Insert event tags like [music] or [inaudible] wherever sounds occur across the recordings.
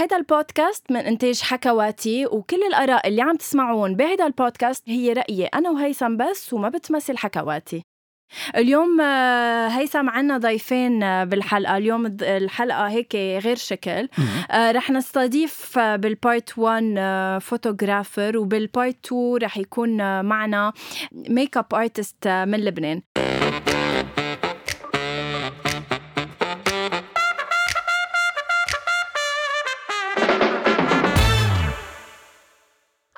هيدا البودكاست من إنتاج حكواتي وكل الآراء اللي عم تسمعون بهيدا البودكاست هي رأيي أنا وهيثم بس وما بتمثل حكواتي. اليوم آه، هيثم عنا ضيفين آه، بالحلقة. اليوم الحلقة هيك غير شكل. آه، رح نستضيف بال part 1 photographer وبال part 2 رح يكون معنا makeup artist من لبنان.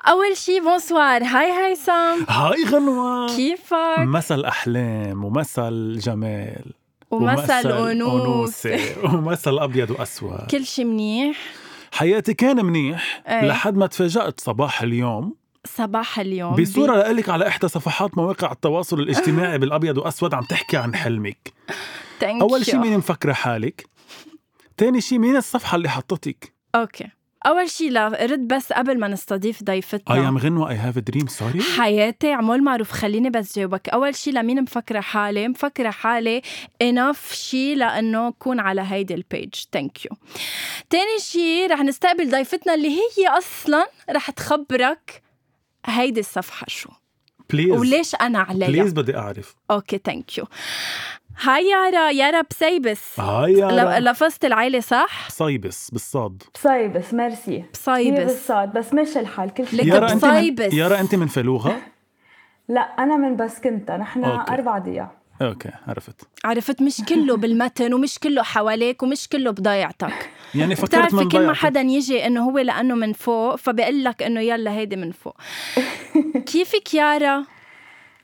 أول شي bonsoir. Hi هيثم hi غنوة. كيفك؟ مسا الأحلام ومسا الجمال ومسا الأنوثة. ومسا الأبيض وأسود. [laughs] كل شي منيح. حياتي كان منيح أي. لحد ما تفاجأت صباح اليوم. صباح اليوم. بصورة لك على إحدى صفحات مواقع التواصل الاجتماعي [laughs] بالأبيض وأسود عم تحكي عن حلمك. أول. شي مين مفكرة حالك؟ تاني شي مين الصفحة اللي حطتك؟ Okay. أول شيء لا رد بس قبل ما نستضيف ضيفتنا. Um غنوة I have a dream sorry. حياتي عمول معروف خليني بس جاوبك. أول شيء لمين مفكرة حالي؟ مفكرة حالي enough شيء لأنه اكون على هيدي ال page thank you تاني شيء رح نستقبل ضيفتنا اللي هي أصلا رح تخبرك هيدي الصفحة شو. Please وليش أنا عليها؟ Please بدي أعرف. Okay thank you hi يارا يارا بسيبس Hi يا ل- لفظت العيلة صح؟ صيبس بالصاد. بصيبس ميرسي. هي بصيبس بالصاد بس مش الحال كل شيء يارا أنت من بصيبس. يارا أنت من فلوغة؟ لا أنا من بسكنتا نحن. أربع ضياع. Okay عرفت. عرفت مش كله بالمتن ومش كله حواليك ومش كله بضيعتك يعني فكرت بتعرفي من كل ما. حدا يجي إنه هو لأنه من فوق فبقول لك إنه يلا هيدي من فوق. [laughs] كيفك يارا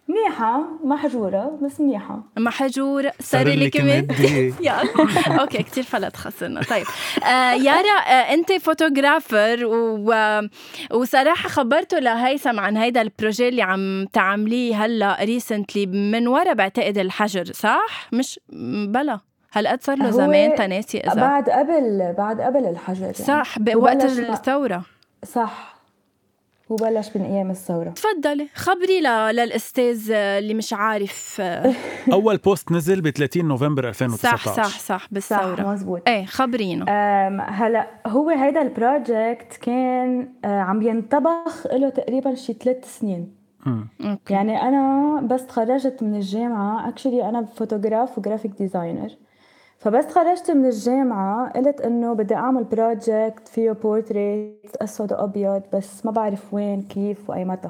منيحة محجورة بس منيحة محجور صار مد مدي. [laughs] [laughs] يلا. [laughs] Okay كثير فلت خسرنا. طيب. آه يارا آه أنت photographer و... وصراحة خبرته لهيثم عن هيدا ال projet اللي عم تعمليه هلا recently من ورا بعتقد الحجر صح؟ مش بلا. هالقد صار له زمان تناسي إذا. بعد قبل بعد قبل الحجر يعني. صح بوقت الثورة. صح. وبلش من أيام الثورة. تفضلي خبري ل... للأستاذ اللي مش عارف آه، [laughs] أول post نزل ب 30 نوفمبر 2019 صح صح صح صح بالثورة. مزبوط إيه خبرينا أم، هلا هو هيدا ال project كان آه، عم ينطبخ له تقريبا شي ثلاث سنين. يعني أنا بس تخرجت من الجامعة. Actually أنا photographer و graphic designer فبس تخرجت من الجامعة قلت إنه بدي أعمل project فيه بورتريت أسود وأبيض بس ما بعرف وين كيف وأي متى.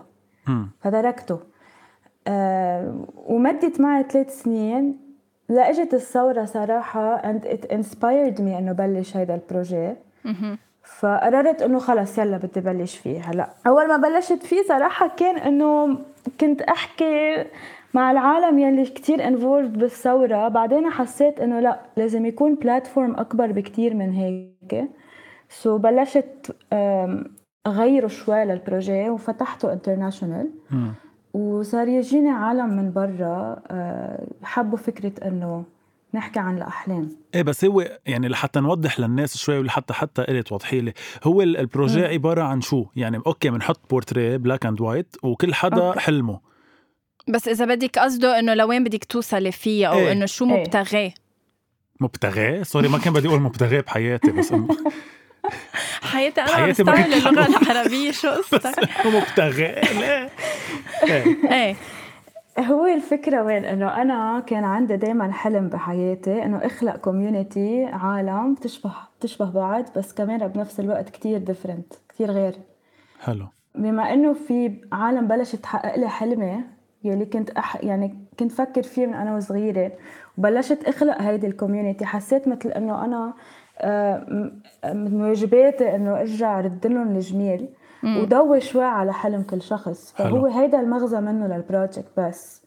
فتركته أه ومدت معي ثلاث سنين لأجت الثورة صراحة and it inspired me إنه بلش هيدا ال projet فقررت إنه خلص يلا بدي بلش فيه هلأ. أول ما بلشت فيه صراحة كان إنه كنت أحكي مع العالم يلي كتير involved بالثورة بعدين حسيت إنه لا لازم يكون platform أكبر بكتير من هيك. So so بلشت أغيره شوي لل projet وفتحته international. وصار يجيني عالم من برا آه، حبوا فكرة إنه نحكي عن الأحلام. إيه بس هو يعني لحتى نوضح للناس شوي ولحتى حتى إلي توضحي لي هو ال- ال projet عبارة عن شو؟ يعني okay بنحط portrait black and white وكل حدا okay. حلمه. بس إذا بدك قصده إنه لوين بدك توصلي فيه أو إيه. إنه شو. مبتغاه مبتغاه sorry ما كان بدي أقول مبتغاه بحياتي بس إنه [laughs] حياتي أنا حياتي بستعمل اللغة العربية شو [laughs] قصتك؟ مبتغاه لا. إيه. [laughs] إيه هو الفكرة وين؟ إنه أنا كان عندي دايما حلم بحياتي إنه أخلق community عالم بتشبه بتشبه بعض بس كمان بنفس الوقت كتير different كتير غير. حلو. بما إنه في عالم بلشت تحقق لي حلمي يلي كنت أح... يعني كنت فكر فيه من أنا وصغيرة وبلشت أخلق هيدي ال community حسيت مثل إنه أنا آه، من واجباتي إنه أرجع رد لهم الجميل وضوي شوي على حلم كل شخص. فهو هيدا المغزى منه لل project بس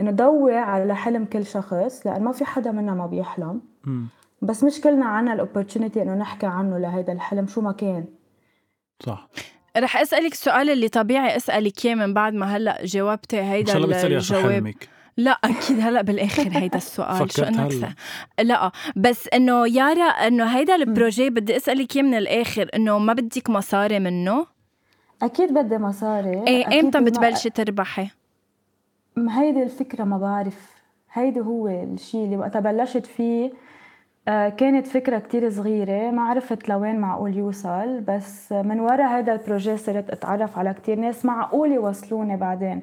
إنه ضوي على حلم كل شخص لأن ما في حدا منا ما بيحلم. مم. بس مش كلنا عنا ال opportunity إنه نحكي عنه لهيدا الحلم شو ما كان. صح. رح أسألك السؤال اللي طبيعي أسألك إياه من بعد ما هلأ جاوبتي إن هيدا شاء الله الجواب. حلمك لا أكيد هلأ بالآخر هيدا السؤال. شو انك. س... لا بس إنه يارا إنه هيدا ال projet بدي أسألك إياه من الآخر إنه ما بدك مصاري منه؟ أكيد بدي مصاري. إيه إمتى بتبلشي تربحي؟ هيدي الفكرة ما بعرف. هيدي هو الشيء اللي وقتها بلشت فيه آه، كانت فكرة كتير صغيرة ما عرفت لوين معقول يوصل بس من ورا هذا ال projet صرت أتعرف على كتير ناس معقول يوصلوني بعدين.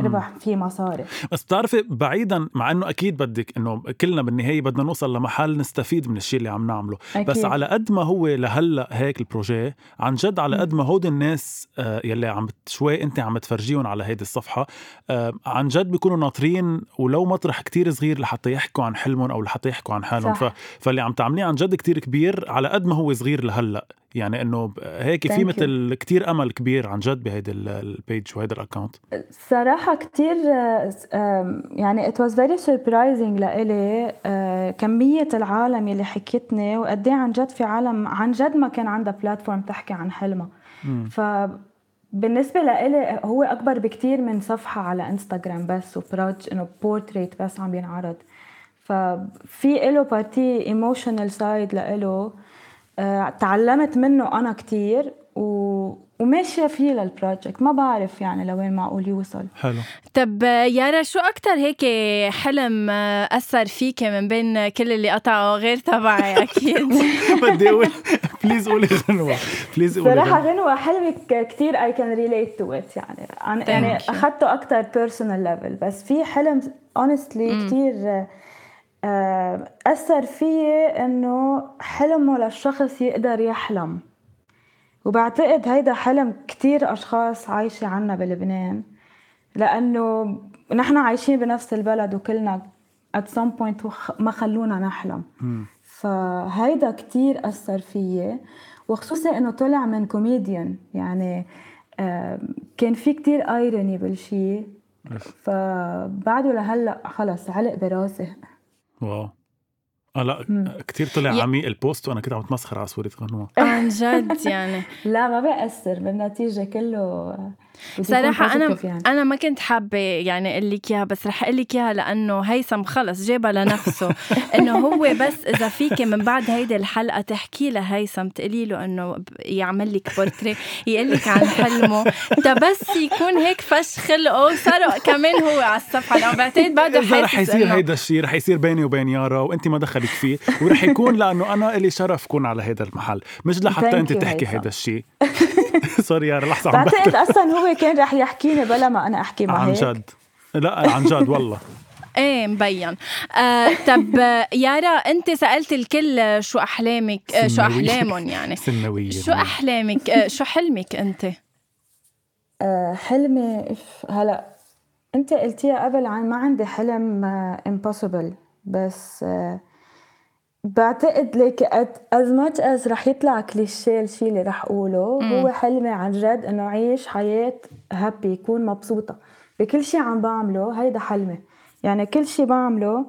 ربح فيه مصاري. بس بتعرفي بعيدا مع إنه أكيد بدك إنه كلنا بالنهاية بدنا نوصل لمحل نستفيد من الشيء اللي عم نعمله. أكيد. بس على قد ما هو لهلأ هيك ال projet عن جد على قد ما هود الناس آه، يلي عم شوي انت عم تفرجيهم على هيدي الصفحة آه، عن جد بيكونوا ناطرين ولو مطرح كتير صغير لحتى يحكوا عن حلمهم أو لحتى يحكوا عن حالهم. ف... فاللي عم تعمليه عن جد كتير كبير على قد ما هو صغير لهلأ. يعني إنه هيك في مثل كتير أمل كبير عن جد بهيدي ال page وهيدا ال account صراحة كتير يعني it was very surprising لإلي آه، كمية العالم اللي حكيتني وقد إيه عن جد في عالم عن جد ما كان عندها platform تحكي عن حلمها. ف بالنسبة لإلي هو أكبر بكتير من صفحة على انستغرام بس و project إنه بورتريت بس عم ينعرض. ففي له بارتي emotional side لإله. تعلمت منه أنا كثير و... وماشية فيه لل project ما بعرف يعني لوين معقول يوصل. حلو. طب يارا شو أكثر هيك حلم أثر فيك من بين كل اللي قطعوا غير تبعي؟ [laughs] أكيد. [laughs] بدي أقول. please قولي غنوة. please قولي صراحة غنوة. حلمي كثير اي كان related to it يعني. أنا يعني اخذته أكثر personal level بس في حلم honestly كثير آه، أثر فيي إنه حلمه للشخص يقدر يحلم. وبعتقد هيدا حلم كتير أشخاص عايشة عنا بلبنان لأنه نحن عايشين بنفس البلد وكلنا at some point ما خلونا نحلم. فهيدا كتير أثر فيي وخصوصا إنه طلع من كوميديان يعني آه، كان في كتير irony بالشي. فبعده لهلأ خلص علق براسي wow. آه لا كثير طلع ي... عميق ال post وأنا كنت عم بتمسخر على صوره غنوه عن جد يعني. [laughs] لا ما بيأثر بالنتيجة كله صراحة أنا يعني. أنا ما كنت حابة يعني أقول لك إياها بس رح أقول لك إياها لأنه هيثم خلص جابها لنفسه. [laughs] إنه هو بس إذا فيك من بعد هيدي الحلقة تحكي لهيثم تقولي له إنه يعمل لك بورتري يقول لك عن حلمه. بس يكون هيك فش خلقه صار كمان هو على الصفحة لو بعتقد بعده حاسس رح يصير هيدا الشيء رح يصير بيني وبين يارا وأنت ما دخلك فيه ورح يكون لأنه أنا إلي شرف كون على هذا المحل. مش لحتى أنت تحكي هيدا الشيء سوري [laughs] يارا لحظة بعتقد أصلا هو هو كان رح يحكيني بلا ما أنا أحكي معه عن جد. لا عن جد والله. [laughs] إيه مبين. آه طب يارا أنت سألت الكل شو أحلامك؟ آه شو أحلامهم يعني؟ [laughs] سنوية. شو أحلامك؟ آه شو حلمك أنت؟ آه حلمي هلا أنت قلتيها قبل عن ما عندي حلم impossible آه بس آه بعتقد ليك as much as رح يطلع كليشيه الشيء اللي رح أقوله مم. هو حلمي عن جد إنه أعيش حياة happy يكون مبسوطة. بكل شيء عم بعمله هيدا حلمي. يعني كل شيء بعمله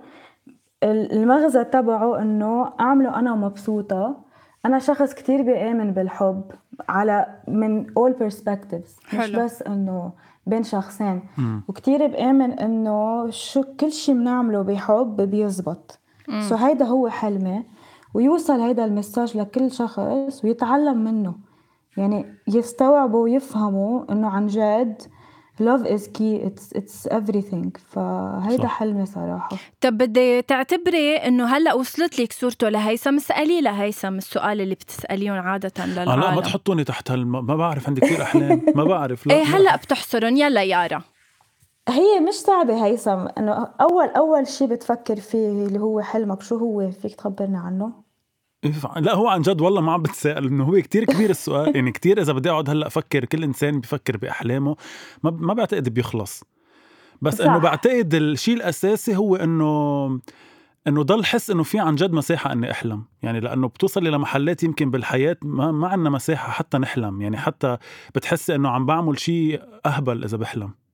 المغزى تبعه إنه أعمله أنا مبسوطة. أنا شخص كتير بيآمن بالحب على من all perspectives حلو. مش بس إنه بين شخصين. وكتير بآمن إنه شو كل شيء بنعمله بحب بيزبط. سو هيدا هو حلمي ويوصل هيدا المساج لكل شخص ويتعلم منه. يعني يستوعبوا ويفهموا إنه عن جد love is key it's it's everything. فهيدا صح. حلمي صراحة. طب بدي تعتبري إنه هلأ وصلت لك صورته لهيثم؟ اسألي لهيثم السؤال اللي بتسأليهم عادة للعالم آه لا ما تحطوني تحت هالم... ما بعرف عندي كثير أحلام. ما بعرف. لا إيه هلأ بتحصرهم يلا يارا. هي مش صعبة هيثم إنه أول أول شيء بتفكر فيه اللي هو حلمك شو هو فيك تخبرنا عنه؟ لا هو عن جد والله ما عم بتسائل إنه هو كتير كبير السؤال. يعني كتير إذا بدي أقعد هلأ أفكر كل إنسان بفكر بأحلامه ما ما بعتقد بيخلص. بس إنه بعتقد الشيء الأساسي هو إنه إنه ضل حس إنه في عن جد مساحة إني أحلم. يعني لأنه بتوصلي لمحلات يمكن بالحياة ما, ما عندنا مساحة حتى نحلم. يعني حتى بتحسي إنه عم بعمل شيء أهبل إذا بحلم.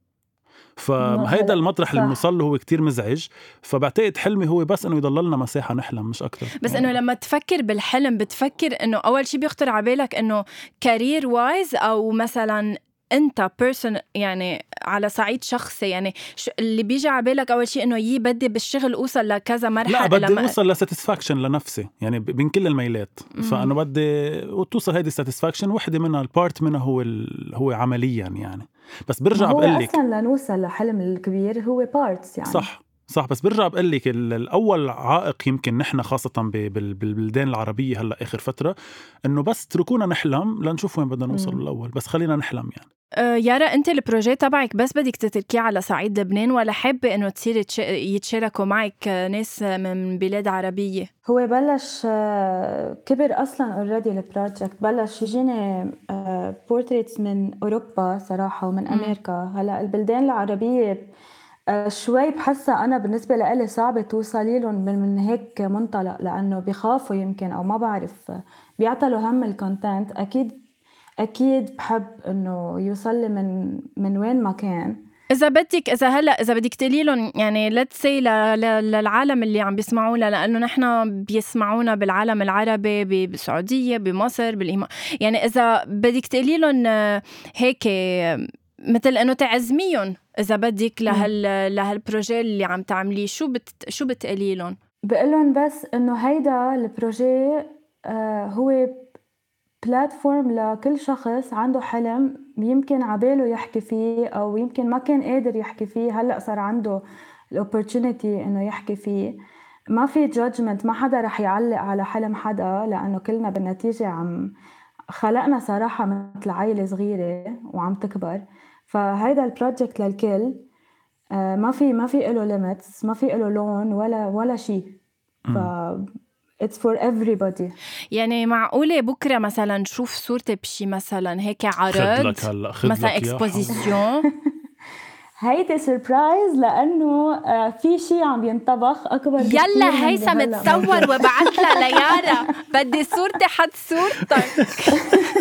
فهيدا المطرح اللي بنوصل له هو كتير مزعج فبعتقد حلمي هو بس إنه يضل لنا مساحة نحلم مش أكثر بس إنه لما تفكر بالحلم بتفكر إنه أول شيء بيخطر على بالك إنه career wise أو مثلا أنت person يعني على صعيد شخصي يعني اللي بيجي على بالك أول شيء إنه يي بدي بالشغل أوصل لكذا مرحلة لا بدي لما... أوصل ل satisfaction لنفسي يعني بين كل الميلات. فانه بدي وتوصل هيدي ال satisfaction وحدة منها ال part منها هو ال... هو عمليا يعني. بس برجع بقول لك أصلا لنوصل لحلم الكبير هو parts يعني. صح. صح بس برجع بقول لك الأول عائق يمكن نحن خاصة بالبلدان العربية هلأ آخر فترة إنه بس اتركونا نحلم لنشوف وين بدنا نوصل بالاول بس خلينا نحلم يعني. أه يارا أنت ال projet تبعك بس بدك تتركيه على صعيد لبنان ولا حابة إنه تصير يتشاركوا معك ناس من بلاد عربية؟ هو بلش آه، كبر أصلا already ال project بلش يجيني portraits آه، من أوروبا صراحة ومن أمريكا. هلأ البلدان العربية شوي بحسها أنا بالنسبة لإلي صعبة توصلي لهم من, هيك منطلق لأنه بخافوا يمكن أو ما بعرف بيعطلوا هم ال content أكيد أكيد بحب إنه يوصل لي من من وين ما كان. إذا بدك إذا هلأ إذا بدك تقولي لهم يعني let's say للعالم اللي عم بيسمعونا لأنه نحن بيسمعونا بالعالم العربي بالسعودية بمصر باليمن يعني إذا بدك تقولي لهم هيك مثل أنه تعزميهم. إذا بدك لهال لهال projet اللي عم تعمليه شو بت شو بتقولي لهم؟ بقول لهم بس إنه هيدا ال projet آه هو platform لكل شخص عنده حلم يمكن عباله يحكي فيه أو يمكن ما كان قادر يحكي فيه. هلأ صار عنده ال opportunity إنه يحكي فيه. ما في judgment ما حدا رح يعلق على حلم حدا لأنه كلنا بالنتيجة عم خلقنا صراحة مثل عائله صغيرة وعم تكبر. فهيدا ال project للكل آه، ما في ما في له limits ما في له لون ولا ولا شيء ف It's for everybody. يعني معقولة بكرة مثلا نشوف صورتي بشي مثلا هيك عرض هلا مثلا exposition [laughs] هيدي surprise لأنه آه، في شيء عم ينطبخ أكبر يلا هيثم تصور وبعث لها ليارا بدي صورتي حد صورتك. [laughs]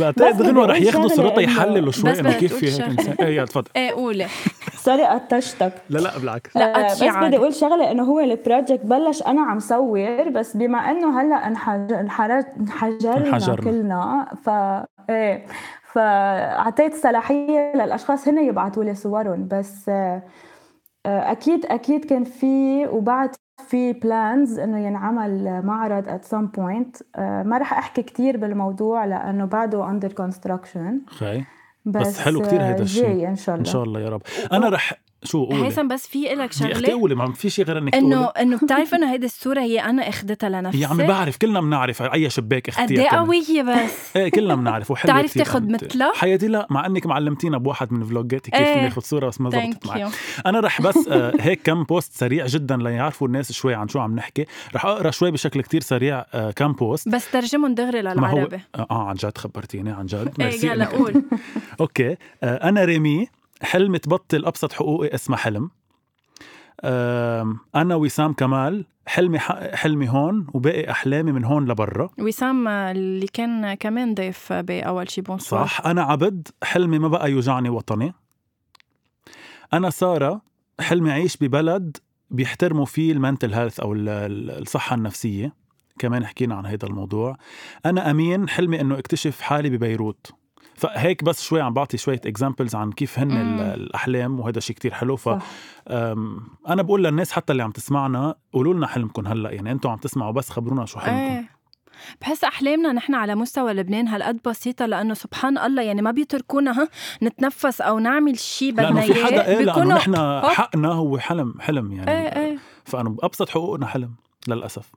بعتقد غنوة رح ياخذوا صورتها يحللوا شوي إنه كيف في هيك إنسان. إيه تفضل. إيه قولي. sorry قطشتك. لا لا بالعكس. لا بس بدي أقول شغلة إنه هو ال project بلش أنا عم صور بس بما إنه هلأ انحجرنا كلنا ف إيه فاعطيت صلاحية للأشخاص هن يبعثوا لي صورهم بس آه، أكيد أكيد كان في وبعد في plans إنه ينعمل معرض at some point ما رح أحكي كثير بالموضوع لأنه بعده under construction بس, بس حلو كثير هذا الشيء. إن شاء الله. إن شاء الله يا رب. أنا رح شو قولي؟ هيثم بس في لك شغلة قولي ما في شيء غير إنك إنه إنه بتعرف إنه هيدي الصورة هي أنا اخذتها لنفسي [laughs] يا عمي بعرف كلنا بنعرف أي شباك اختيار قد إيه قوية بس؟ [laughs] إيه كلنا بنعرف وحلوة بتعرف تاخذ مثلها؟ حياتي لا مع إنك معلمتينا بواحد من فلوجاتي كيف إيه. ناخذ صورة بس ما زبطت معي أنا رح بس [laughs] آه، هيك كم post سريع جدا ليعرفوا الناس شوي عن شو عم نحكي. رح أقرأ شوي بشكل كتير سريع آه، كم بوست بس ترجمهم دغري للعربي. آه عن جد خبرتيني عن جد. إيه يلا قول. أوكي. آه، أنا ريمي. حلم تبطل أبسط حقوقي اسمها حلم. أنا وسام كمال حلمي حلمي هون وباقي أحلامي من هون لبرا. وسام اللي كان كمان ضيف باول شي bonsoir صح. أنا عبد حلمي ما بقى يوجعني وطني. أنا سارة حلمي اعيش ببلد بيحترموا فيه ال mental health أو الصحة النفسية. كمان حكينا عن هذا الموضوع. أنا أمين حلمي إنه اكتشف حالي ببيروت. فهيك بس شوي عم بعطي شوية examples عن كيف هن مم. الأحلام وهذا شيء كتير حلو. ف أنا بقول للناس حتى اللي عم تسمعنا قولوا لنا حلمكم هلأ. يعني أنتم عم تسمعوا بس خبرونا شو حلمكم. إيه. بحس أحلامنا نحن على مستوى لبنان هالقد بسيطة لأنه سبحان الله يعني ما بيتركونا ها نتنفس أو نعمل شيء بدنا اياه في حدا إيه لأنه نحن حقنا هو حلم حلم يعني. إيه إيه. فأنا ابسط حقوقنا حلم للأسف.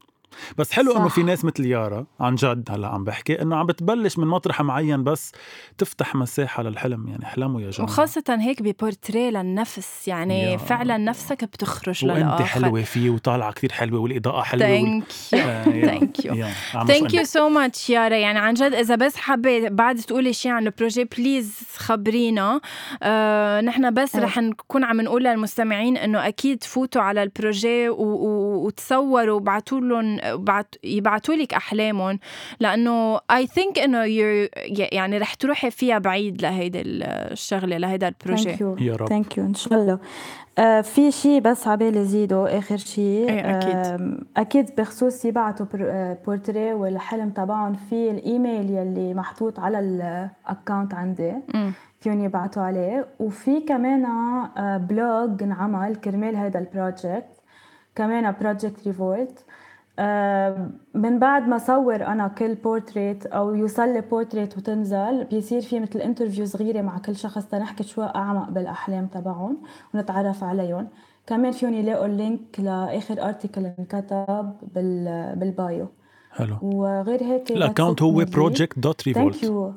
بس حلو إنه في ناس مثل يارا عن جد هلأ عم بحكي إنه عم بتبلش من مطرح معين بس تفتح مساحة للحلم يعني احلموا يا جماعة. وخاصة هيك ببورتريه للنفس يعني فعلا نفسك بتخرج للآخر. وانت حلوة فيه وطالعة كثير حلوة والإضاءة حلوة ثانك يو ثانك يو ثانك يو سو ماتش يارا. يعني عن جد إذا بس حابه بعد تقولي شيء عن ال projet please خبرينا. آه نحن بس رح نكون عم نقول للمستمعين إنه أكيد فوتوا على ال projet وتصوروا وبعتوا لهم يبعتوا لك أحلامهم. لأنه I think إنه يعني رح تروحي فيها بعيد لهيدي الشغله لهيدا ال projet. يا رب. thank you إن شاء الله. آه في شيء بس عبالي زيده آخر شيء إيه أكيد. آه أكيد بخصوص يبعتوا بورتريه والحلم تبعهم في الإيميل يلي محطوط على ال account عندي. فيهم يبعتوا عليه. وفي كمان blog انعمل كرمال هذا ال project كمان project revolt من بعد ما صور أنا كل بورتريت أو يوصل لي بورتريت وتنزل بيصير في مثل interview صغيرة مع كل شخص تنحكي شوي أعمق بالأحلام تبعهم ونتعرف عليهم. كمان فيهم يلاقوا ال link لآخر article انكتب بال بال bio. حلو. وغير هيك الاكونت هو بروجكت دوت ريفولت ثانك يو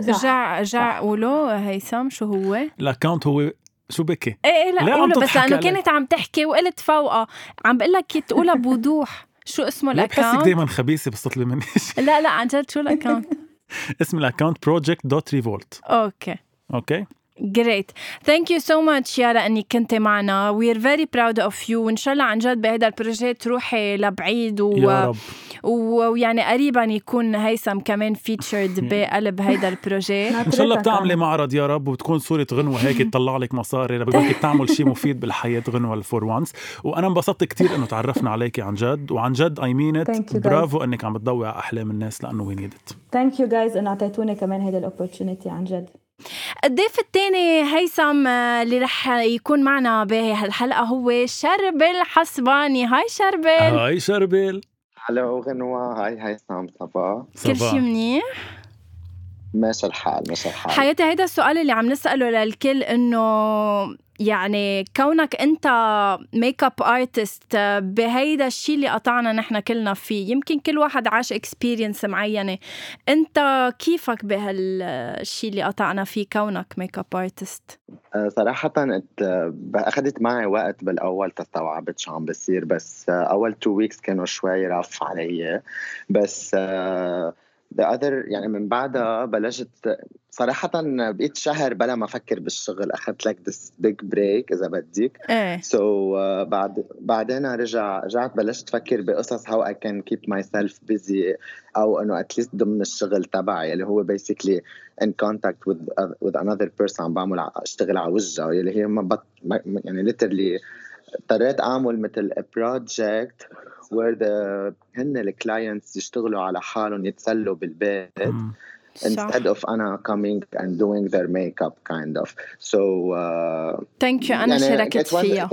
رجع رجع قولوا هيثم شو هو؟ ال account هو شو بكي؟ إيه إيه لا ليه عم بس لأنه؟ كانت عم تحكي وقلت فوقها عم بقول لك تقولها بوضوح شو اسمه لا بحسك ال account؟ دايما خبيثة بس تطلبي مني. [laughs] لا لا عن جد شو ال account؟ [laughs] اسم ال account project dot revolt أوكي أوكي Great. Thank you so much يارا انك كنت معنا. We are very proud of you. وإن شاء الله عن جد بهذا ال projet تروحي لبعيد و... يا رب. ويعني قريبا يكون هيثم كمان featured [laughs] بقلب هيدا البروجي [laughs] إن شاء الله بتعملي معرض يا رب وتكون صورة غنوة هيك [laughs] تطلع لك مصاري. بقولك بتعمل شيء مفيد بالحياة غنوة for once وأنا انبسطت كثير إنه تعرفنا عليكي عن جد. وعن جد I mean. برافو إنك عم بتضوي على أحلام الناس لأنه we need it thank you guys إنه اعطيتوني كمان هيدا ال opportunity عن جد. الضيف الثاني هيثم آه، اللي رح يكون معنا بهالحلقة هو شربل حسباني. هاي شربل. هاي شربل. hello غنوة hi هيثم صبا. كل صباح. شي منيح؟ ماشي الحال ماشي الحال. حياتي هيدا السؤال اللي عم نسأله للكل إنه يعني كونك انت makeup artist بهيدا الشيء اللي قطعنا نحن كلنا فيه. يمكن كل واحد عاش experience معينة. انت كيفك بهالشيء اللي قطعنا فيه كونك makeup artist ات- آه، أخذت معي وقت بالأول تستوعبت شو عم بصير بس آه، أول two weeks كانوا شوي rough علي. بس آه، the other يعني من بعدها بلشت صراحة بقيت شهر بلا ما أفكر بالشغل. أخذت لك this big break إذا بدك. إيه. so uh, بعد بعدين رجع رجعت بلشت أفكر بقصص how I can keep myself busy أو إنه at least ضمن الشغل تبعي اللي هو basically in contact with uh, with another person. عم بعمل أشتغل على وجهه. اللي هي ما بط يعني literally اضطريت أعمل مثل a project where the هن ال clients يشتغلوا على حالهم يتسلوا بالبيت instead of أنا coming and doing their makeup kind of. So uh, thank you أنا شاركت it was- فيها.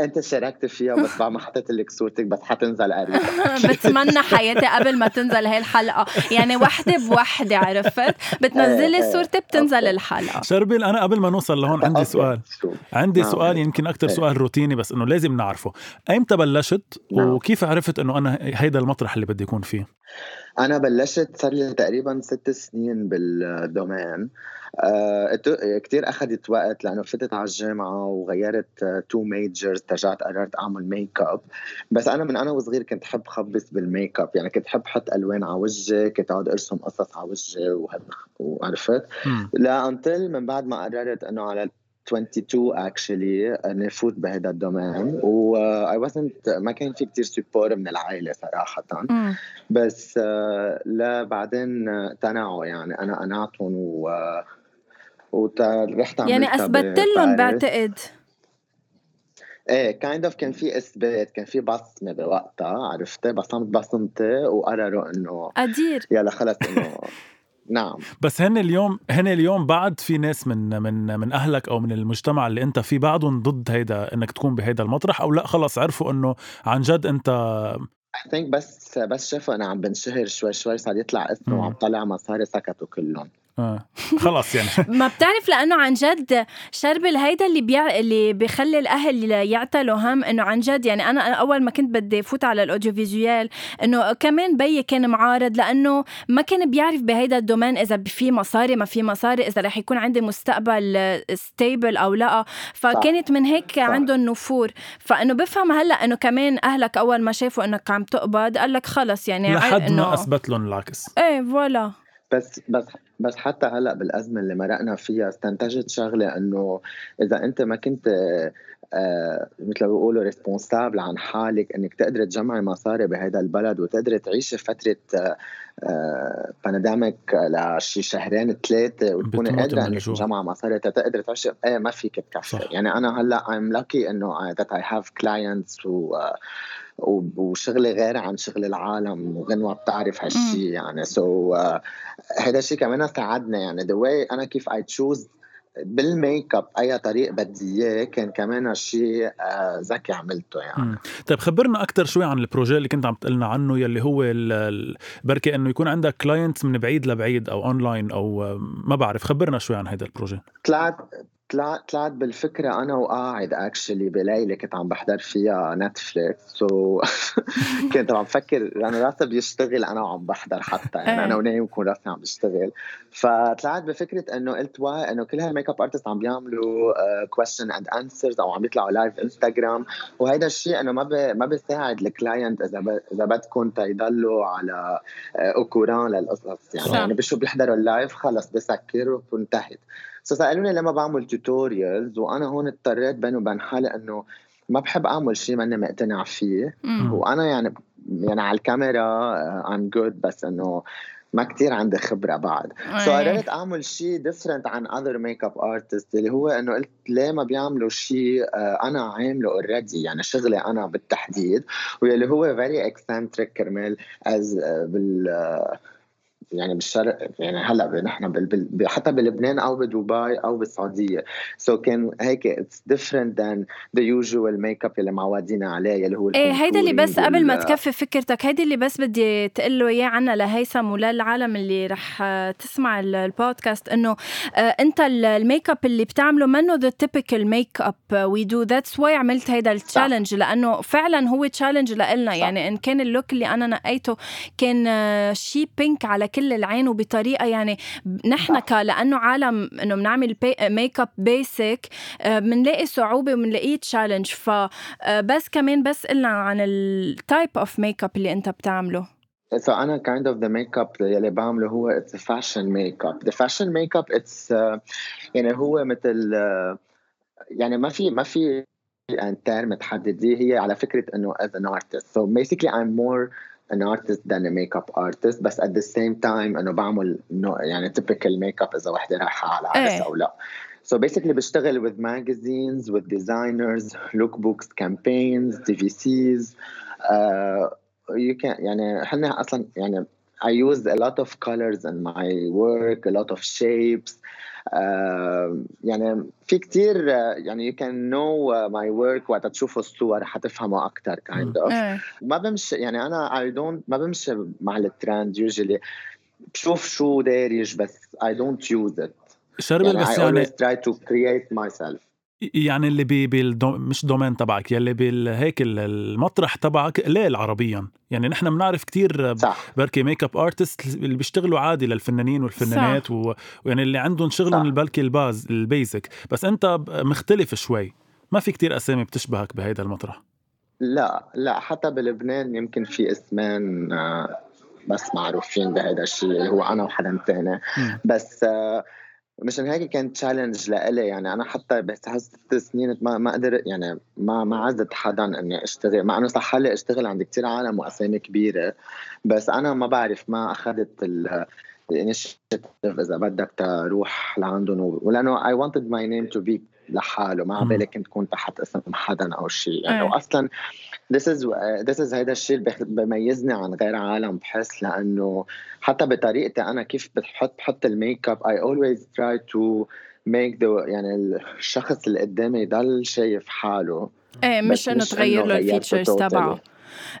أنت شاركت فيها بس بعد ما حطيت لك صورتك بس حتنزل قريب [laughs] بتمنى حياتي قبل ما تنزل هاي الحلقة يعني وحدة بوحدة عرفت بتنزلي إيه، إيه. صورتي بتنزل أوكي. الحلقة شربل أنا قبل ما نوصل لهون عندي سؤال؟ عندي نعم. سؤال يمكن أكثر إيه. سؤال روتيني بس إنه لازم نعرفه ايمتى بلشت نعم. وكيف عرفت إنه أنا هيدا المطرح اللي بدي اكون فيه أنا بلشت صار لي تقريبا ست سنين بال domaine آه كثير اخذت وقت لأنه فتت على الجامعة وغيرت two majors رجعت قررت أعمل ميك اب بس أنا من أنا وصغير كنت حب خبص بالميك اب يعني كنت حب أحط ألوان على وجهي كنت أقعد أرسم قصص على وجهي وعرفت. لا until من بعد ما قررت إنه على 22 actually أني فوت بهذا ال domaine. و I wasn't ما كان في كتير support من العائلة صراحة. مم. بس آه، لا بعدين آه، اقتنعوا يعني. أنا قنعتهم و ورحت يعني اثبتت لهم. بعتقد إيه kind of كان في إثبات كان في بصمة بوقتها عرفتي؟ بصمت بصمتي وقرروا إنه قدير يلا خلص إنه [laughs] نعم. بس هن اليوم هن اليوم بعد في ناس من من من أهلك أو من المجتمع اللي أنت فيه بعدهم ضد هيدا إنك تكون بهيدا المطرح أو لا؟ خلص عرفوا إنه عن جد أنت I think بس بس شافوا أنا عم بنشهر شوي شوي صار يطلع اسمه. وعم طلع مصاري سكتوا كلهم. آه. خلص يعني. [laughs] ما بتعرف لأنه عن جد شربل هيدا اللي بيع... اللي بيخلي الأهل يعتلوا هم إنه عن جد يعني أنا أول ما كنت بدي فوت على ال audiovisuel إنه كمان بيي كان معارض لأنه ما كان بيعرف بهيدا ال domaine إذا في مصاري ما في مصاري إذا رح يكون عندي مستقبل stable أو لا. فكانت من هيك صح. عندهم نفور فإنه بفهم هلأ إنه كمان أهلك أول ما شافوا إنك عم تقبض قال لك خلص يعني لحد ما أثبت لهم العكس. إيه voilà. بس بس بس حتى هلأ بالأزمة اللي مرقنا فيها استنتجت شغلة إنه إذا أنت ما كنت آه مثل ما بيقولوا responsable عن حالك إنك تقدر تجمعي مصاري بهذا البلد وتقدر تعيشي فترة آه آه pandemic لشي شهرين ثلاثة وتكوني قادرة إنك. تجمعي مصاري تقدر تعيشي إيه ما فيك تكفي. يعني أنا هلأ I'm lucky إنه that I have clients و آه، و- وشغلي غير عن شغل العالم غنوة بتعرف هالشي يعني. so so, uh, هذا الشيء كمان ساعدنا يعني. The way أنا كيف I choose بالميك اب أي طريق بدي إياه كان كمان شيء آه، ذكي عملته يعني. مم. طيب خبرنا أكثر شوي عن ال projet اللي كنت عم تقلنا عنه يلي هو بركي إنه يكون عندك clients من بعيد لبعيد أو اونلاين أو آه، ما بعرف. خبرنا شوي عن هيدا ال projet طلعت طلعت طلعت بالفكرة أنا وقاعد actually بليله كنت عم بحضر فيها Netflix و [laughs] كنت عم بفكر لأنه راسي بيشتغل أنا وعم بحضر حتى يعني أنا. ونايم بكون راسي عم بشتغل. فطلعت بفكرة إنه قلت why إنه كل هال makeup artist عم بيعملوا question and answers أو عم بيطلعوا live Instagram وهيدا الشيء إنه ما ما بيساعد ال client إذا إذا بدكم تيضلوا على au courant آه، للقصص. يعني, يعني بشو بيحضروا ال live خلص بسكر وانتهت سالوني لما بعمل tutorials وأنا هون اضطريت بيني وبين حالي إنه ما بحب أعمل شيء ماني مقتنع فيه. مم. وأنا يعني يعني على الكاميرا I'm آه، good بس إنه ما كتير عندي خبرة بعد. so so قررت أعمل شيء different عن other makeup artist اللي هو إنه قلت ليه ما بيعملوا شيء آه، أنا عامله already يعني شغلي أنا بالتحديد واللي هو very eccentric كرمال as آه، بال يعني بالشرق يعني هلأ نحن حتى بلبنان أو بدبي أو بالسعودية. so so كان هيك it's different than the usual makeup اللي معودين عليه اللي هو إيه هيدا اللي بس قبل ما تكفي فكرتك هيدي اللي بس بدي تقول له إياه عنا لهيثم وللعالم اللي رح تسمع البودكاست إنه آه، أنت الميك اب اللي بتعمله منه the typical makeup we do that's why عملت هيدا ال challenge لأنه فعلا هو challenge لنا يعني إن كان ال look اللي أنا نقيته كان آه، شي بينك على كل العين وبطريقة يعني نحن ك لأنه عالم إنه بنعمل makeup basic بنلاقي صعوبة وبنلاقيه challenge فبس كمان بس قلنا عن ال type of makeup اللي أنت بتعمله So أنا kind of the makeup اللي بعمله هو it's a fashion makeup. The fashion makeup it's uh, يعني هو مثل uh, يعني ما في ما في term تحدديه هي على فكرة إنه as an artist. So basically I'm more an artist than a makeup artist بس at the same time انه بعمل يعني typical makeup اذا وحده رايحه على عرس إيه. او لا So basically بشتغل with magazines, with designers, lookbooks, campaigns, TVCs. Uh, you can يعني احنا اصلا يعني I use a lot of colors in my work, a lot of shapes. يعني في كتير يعني you can know my work وقت تشوفوا الصور حتفهموا أكثر kind of. إيه. ما بمشي يعني أنا I don't ما بمشي مع الترند usually. بشوف شو دارج بس I don't use it. شربل يعني بس I يعني always try to create myself. يعني اللي بي بالدو مش domaine تبعك يلي بالهيك المطرح تبعك قليل عربيا. يعني نحن بنعرف كتير بركي makeup artist اللي بيشتغلوا عادي للفنانين والفنانات و... ويعني اللي عندهم شغلهم البلكي ال base ال basic. بس انت مختلف شوي. ما في كتير أسامي بتشبهك بهيدا المطرح. لا لا حتى بلبنان يمكن في إسمان آه، بس معروفين بهذا الشيء اللي هو أنا وحدا ثاني بس آه مشان هيك كان challenge لإلي. يعني أنا حتى بس ست سنين ما ما قدرت يعني ما ما عزت حدا إني أشتغل. مع إنه صح لي أشتغل عند كثير عالم وأسامي كبيرة. بس أنا ما بعرف ما أخذت ال initiative إذا بدك تروح لعندهم ولأنه I wanted my name to be لحاله ما بالي كنت كون تحت اسم حدا أو شيء. يعني أيه. واصلا this is this is هيدا الشيء اللي بيميزني عن غير عالم بحس لأنه حتى بطريقتي أنا كيف بحط بحط ال makeup always try to make the يعني الشخص اللي قدامي يضل شايف حاله. إيه مش إنه تغير له ال features تبعه.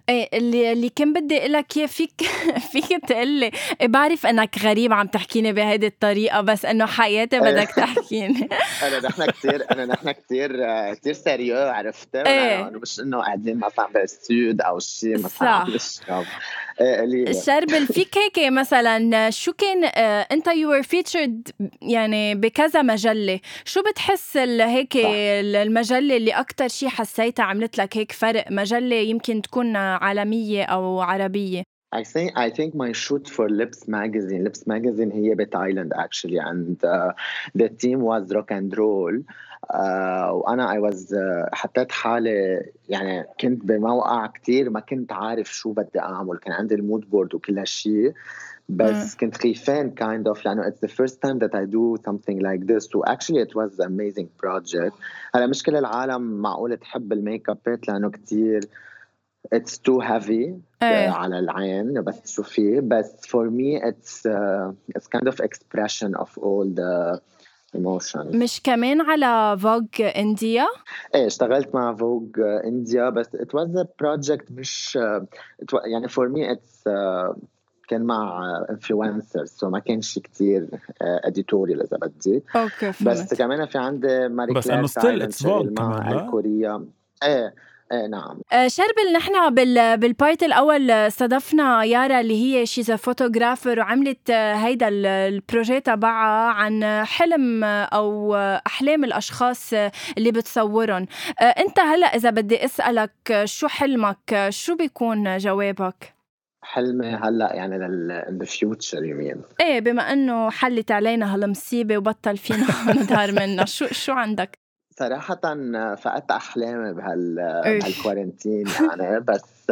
إيه اللي اللي كان بدي أقول لك إياه فيك [laughs] فيك تقول لي إيه بعرف إنك غريب عم تحكيني بهيدي الطريقة بس إنه حياتي بدك تحكيني. [laughs] أنا نحن كثير أنا نحن كثير كثير سيريو عرفت؟ إيه. مش إنه قاعدين مثلا بالسود أو شيء مثلا عم نشرب إيه شربل فيك هيك مثلا شو كان آه، أنت يو ار فيتشرد يعني بكذا مجلة. شو بتحس هيك المجلة اللي أكثر شيء حسيتها عملت لك هيك فرق؟ مجلة يمكن تكون عالميه أو عربيه I think I think my shoot for Lips magazine Lips magazine هي بتايلاند actually and uh, the team was rock and roll uh, وأنا I was uh, حطيت حالي يعني كنت بموقع كتير ما كنت عارف شو بدي اعمل كان عندي المود بورد وكل هالشيء بس mm. كنت خيفان kind of لأنه it's the first time that I do something like this so actually it was an amazing project هلا مش كل العالم معقول تحب الميك ابات لأنه كتير too heavy إيه. على العين بس تشوفيه بس for me it's uh, it's kind of expression of all the emotions مش كمان على فوج انديا؟ إيه اشتغلت مع فوج انديا بس it was a project مش uh, it was, يعني for me it's uh, كان مع انفلونسرز سو ما كان شيء كثير اديتوريال إذا بدي أوكي فهمت. بس كمان في عندي ماري بس انه ستيل اتس كمان الكورية إيه إيه نعم. آه شربل نحن بال بالبارت الأول استضفنا يارا اللي هي شيز فوتوغرافر وعملت هيدا البروجي تبعها عن حلم أو أحلام الأشخاص اللي بتصورهم. آه أنت هلأ إذا بدي أسألك شو حلمك؟ شو بيكون جوابك؟ حلمي هلأ يعني للفيوتشر يو مين إيه بما إنه حلت علينا هالمصيبة وبطل فينا [laughs] نظهر منها شو شو عندك؟ صراحة فقدت أحلامي بهال بهالكورنتين [laughs] يعني بس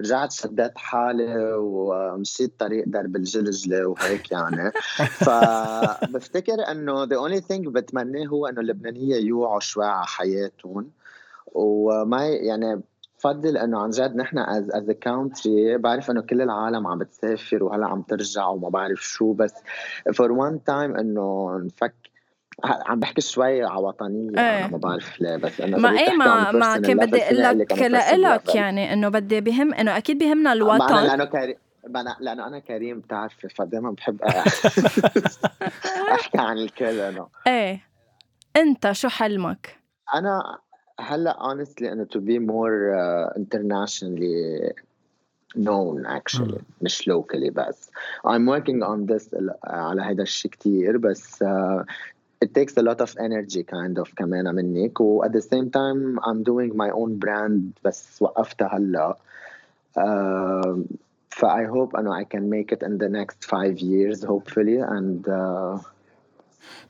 رجعت شديت حالي ومشيت طريق درب الجلجلة وهيك يعني. [laughs] فبفتكر إنه the only thing بتمناه هو إنه اللبنانية يوعوا شوي على حياتهم. وما يعني بفضل إنه عن جد نحن از از كونتري بعرف إنه كل العالم عم بتسافر وهلأ عم ترجع وما بعرف شو بس فور وان تايم إنه نفك عم بحكي شوي على وطنيه إيه. أنا ما بعرف ليه بس أنا ما إيه ما ما كان بدي أقول لك لإلك يعني إنه بدي بهم إنه أكيد بهمنا الوطن. أنا لأنه كريم لأنه أنا كريم بتعرفي فدائما بحب [laughs] أحكي عن الكل إنه. إيه. أنت شو حلمك؟ أنا هلأ honestly إنه to be more uh, internationally known actually مش locally بس. I'm working on this على هذا الشيء كثير بس uh, it takes a lot of energy kind of كمان منك و at the same time I'm doing my own brand بس وقفتها هلا uh, ف I hope انه I can make it in the next five years hopefully and uh,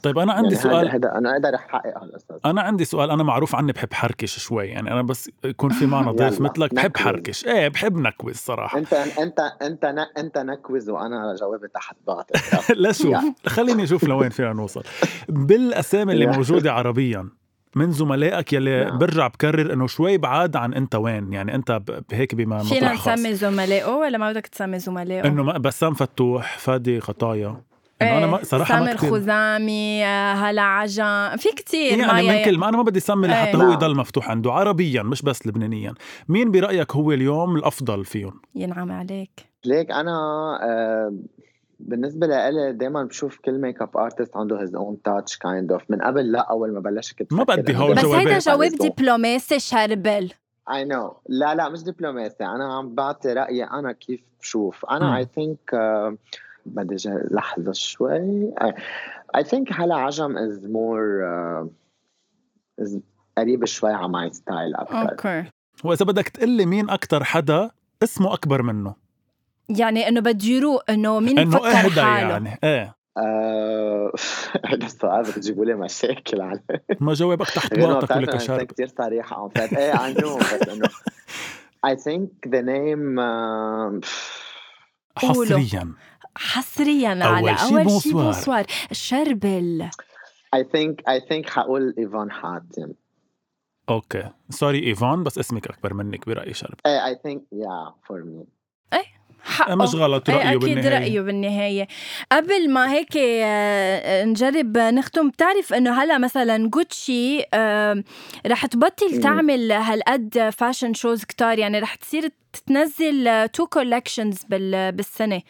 طيب أنا عندي يعني سؤال. هذا أنا أقدر احقق هالقصص أنا عندي سؤال أنا معروف عني بحب حركش شوي يعني أنا بس يكون في معنا [laughs] ضيف مثلك بحب حركش. إيه بحب نكوز صراحة. انت انت أنت أنت نكوز وأنا جوابي تحت بعض [laughs] لا شوف خليني أشوف لوين فينا نوصل. بالأسامي اللي موجودة عربيا من زملائك يلي نعم. برجع بكرر إنه شوي بعاد عن أنت وين؟ يعني أنت هيك بما فينا نسمي زملائه ولا ما بدك تسمي زملائه؟ إنه بسام فتوح فادي خطايا. إنه أنا ما صراحة سامر ما كتير... خزامي هلا عجان في كتير يعني من كل ما أنا ما بدي اسمي لحتى هو يضل مفتوح عنده عربيا مش بس لبنانيا. مين برأيك هو اليوم الأفضل فيهم؟ ينعم عليك. ليك أنا آه بالنسبة لإلي دائما بشوف كل ميك اب ارتست عنده هيز اون تاتش كايند اوف من قبل لا أول ما بلشت كنت ما بدي هول بس هيدا جواب دبلوماسي شربل. اي نو لا لا مش دبلوماسي. أنا عم بعطي رأيي أنا كيف بشوف. أنا اي ثينك بدي لحظة شوي I think هلا عجم is more uh, is قريب شوي على ماي ستايل أكثر أوكي وإذا بدك تقلي مين أكثر حدا اسمه أكبر منه. يعني إنه بده يروق إنه مين إنه اهدى حاله؟ يعني إيه. آه، [laughs] هذا السؤال بتجيبوا لي مشاكل على [laughs] ما جاوبك تحت باطك ولا كشرب كثير صريحة عم إيه I know بس انه [laughs] I think the name uh... حصريا. حصريا على أول شيء بونسوار. شربل. اي ثينك اي ثينك حقول إيفان حاتم. أوكي. سوري إيفان بس اسمك أكبر منك برايي شرب. اي ثينك يا فور مي إيه حقه. مش غلط رأيه أكيد بالنهاية. رأيه بالنهاية. قبل ما هيك آه، نجرب نختم بتعرف إنه هلا مثلا جوتشي رح تبطل تعمل هالقد فاشن شوز كتار يعني رح تصير تنزل تو كولكشنز بالسنة.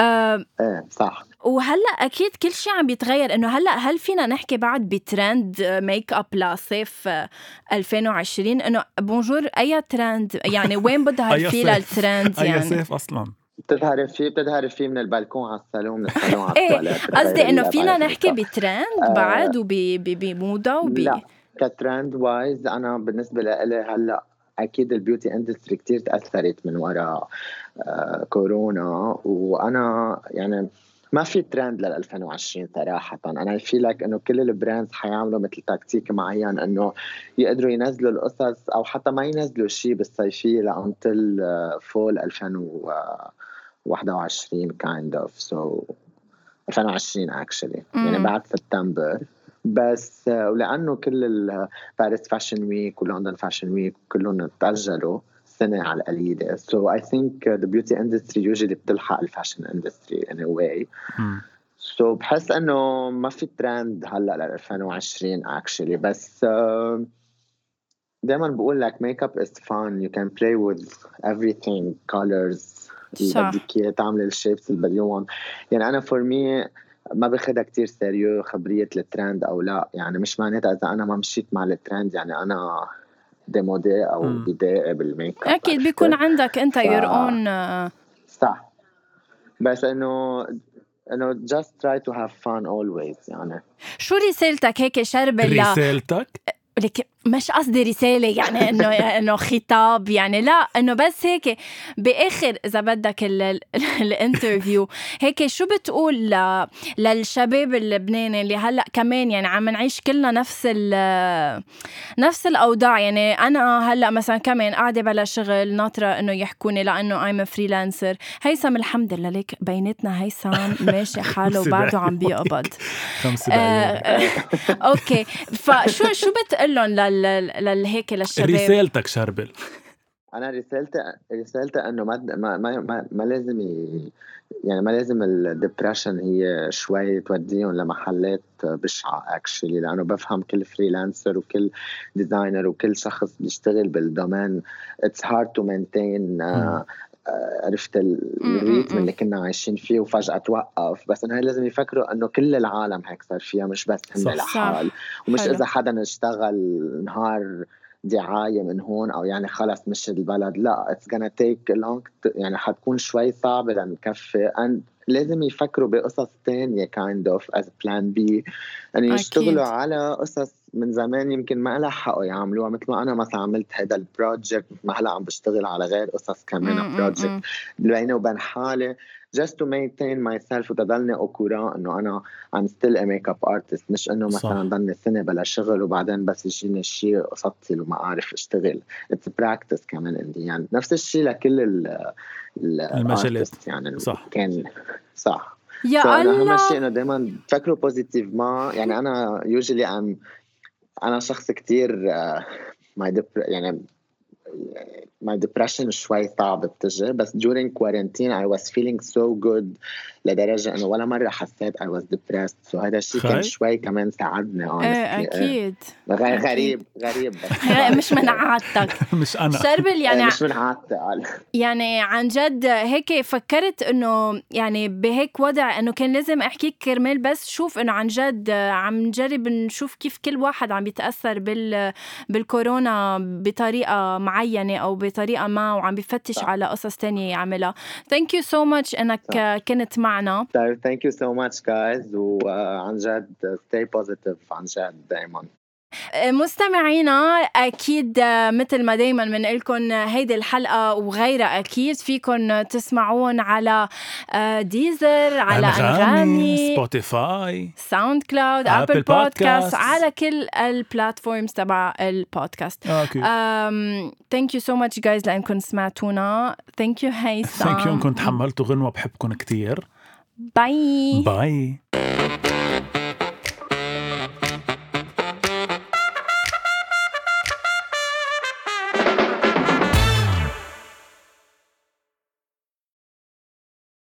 آه إيه صح. وهلأ أكيد كل شيء عم بيتغير. إنه هلأ هل فينا نحكي بعد بترند ميك اب لصيف 2020 إنه بونجور أي ترند يعني [laughs] وين بظهر فيه للترند يعني أي صيف أصلا. بتظهر فيه بتظهر فيه من البالكون على الصالون من الصالون على [laughs] إيه قصدي إنه [laughs] فينا نحكي بترند آه، بعد وبموضه وب لا كترند وايز أنا بالنسبة لإلي هلأ أكيد البيوتي اندستري كتير تأثرت من وراء. آه، كورونا وأنا يعني ما في ترند لل 2020 صراحة. أنا في لك إنه كل البراندز حيعملوا مثل تكتيك معين إنه يقدروا ينزلوا القصص أو حتى ما ينزلوا شيء بالصيفية لأنتل فول 2021 كايند اوف سو 2020 اكشلي يعني بعد سبتمبر بس ولأنه كل باريس فاشن ويك ولندن فاشن ويك كلهم تأجلوا سنه على القليله سو اي ثينك ذا بيوتي اندستري يوجولي بتلحق الفاشن اندستري ان واي سو بحس إنه ما في ترند هلأ ل 2020 اكشلي بس uh, دائما بقول لك ميك اب از فان يو كان بلاي وذ everything colors صح. بدك اياه تعملي الشيبس اللي بديهم يعني أنا فور مي ما باخذها كتير سيريو خبرية الترند أو لا. يعني مش معناتها إذا أنا ما مشيت مع الترند يعني أنا ديمودي أو مم. بدائي بالميك اب أكيد بيكون عندك أنت ف- يور اون صح. بس إنه إنه just try to have fun always يعني. شو رسالتك هيك شرب رسالتك؟ لك مش قصدي رسالة يعني انه [laughs] إنه خطاب يعني لا إنه بس هيك بآخر إذا بدك ال- ال- [laughs] ال interview هيك شو بتقول للشباب اللبناني اللي هلأ كمان يعني عم نعيش كلنا نفس ال نفس الأوضاع؟ يعني أنا هلأ مثلا كمان قاعدة بلا شغل ناطرة إنه يحكوني لأنه I'm freelancer هيثم الحمد لله ليك بيناتنا هيثم [laughs] ماشي حاله وبعده عم. بيقبض. آه، آه، okay. فشو شو بتقول لهم لل لل- هيك للشباب رسالتك شربل. أنا رسالتي رسالتي إنه ما ما ما, ما, لازم. يعني ما لازم ال depression هي شوي توديهم لمحلات بشعة actually لأنه بفهم كل freelancer وكل designer وكل شخص بيشتغل بال domain it's hard to maintain عرفت ال rythme. اللي كنا عايشين فيه وفجأة توقف بس إنه لازم يفكروا إنه كل العالم هيك صار فيها مش بس هن. لحال ومش حلو. إذا حدا اشتغل نهار دعاية من هون أو يعني خلص مش البلد لا it's gonna take a long يعني حتكون شوي صعبة لنكفي لازم يفكروا بقصص تانية kind of as plan B أكيد. يعني يشتغلوا على قصص من زمان يمكن ما لحقوا يعملوها مثل ما أنا مثلا عملت هذا ال project ما هلأ عم بشتغل على غير قصص كمان project. بيني وبين حالي just to maintain myself وتضلني courant إنه أنا I'm still a makeup artist مش إنه. مثلا ضلني سنة بلا شغل وبعدين بس يجيني شيء اسطل وما أعرف أشتغل it's practice كمان in the end نفس الشيء لكل ال ال المجالات. يعني صح. كان صح يا So أنا أهم الله شيء إنه دائما تفكروا بوزيتيف ما يعني أنا usually I'm أنا شخص كتير dep- يعني my depression شوي صعب بتجي. بس during quarantine I was feeling so good لدرجة إنه ولا مرة حسيت I was depressed. So هذا الشيء كان. شوي كمان ساعدني إيه أكيد. غ- أكيد. غريب غريب [laughs] مش من عادتك. [laughs] مش أنا. شربل يعني مش من عادتي قال يعني عن جد هيك فكرت إنه يعني بهيك وضع إنه كان لازم أحكيك كرمال بس شوف إنه عن جد عم نجرب نشوف كيف كل واحد عم بيتاثر بال بالكورونا بطريقة معينة أو بطريقة ما وعم بفتش صح. على قصص تانية يعملها. Thank you so much إنك كنت معنا. Thank you so much guys وعن جد stay positive عن جد دائما مستمعينا أكيد مثل ما دائما بنقول هيدي الحلقة وغيرها أكيد فيكم تسمعون على Deezer على أنغامي Spotify SoundCloud Apple Podcast. على كل ال platforms تبع ال podcast okay Thank you so much guys لانكم سمعتونا. Thank you هيثم thank you انكم تحملتوا غنوة بحبكم كتير. bye bye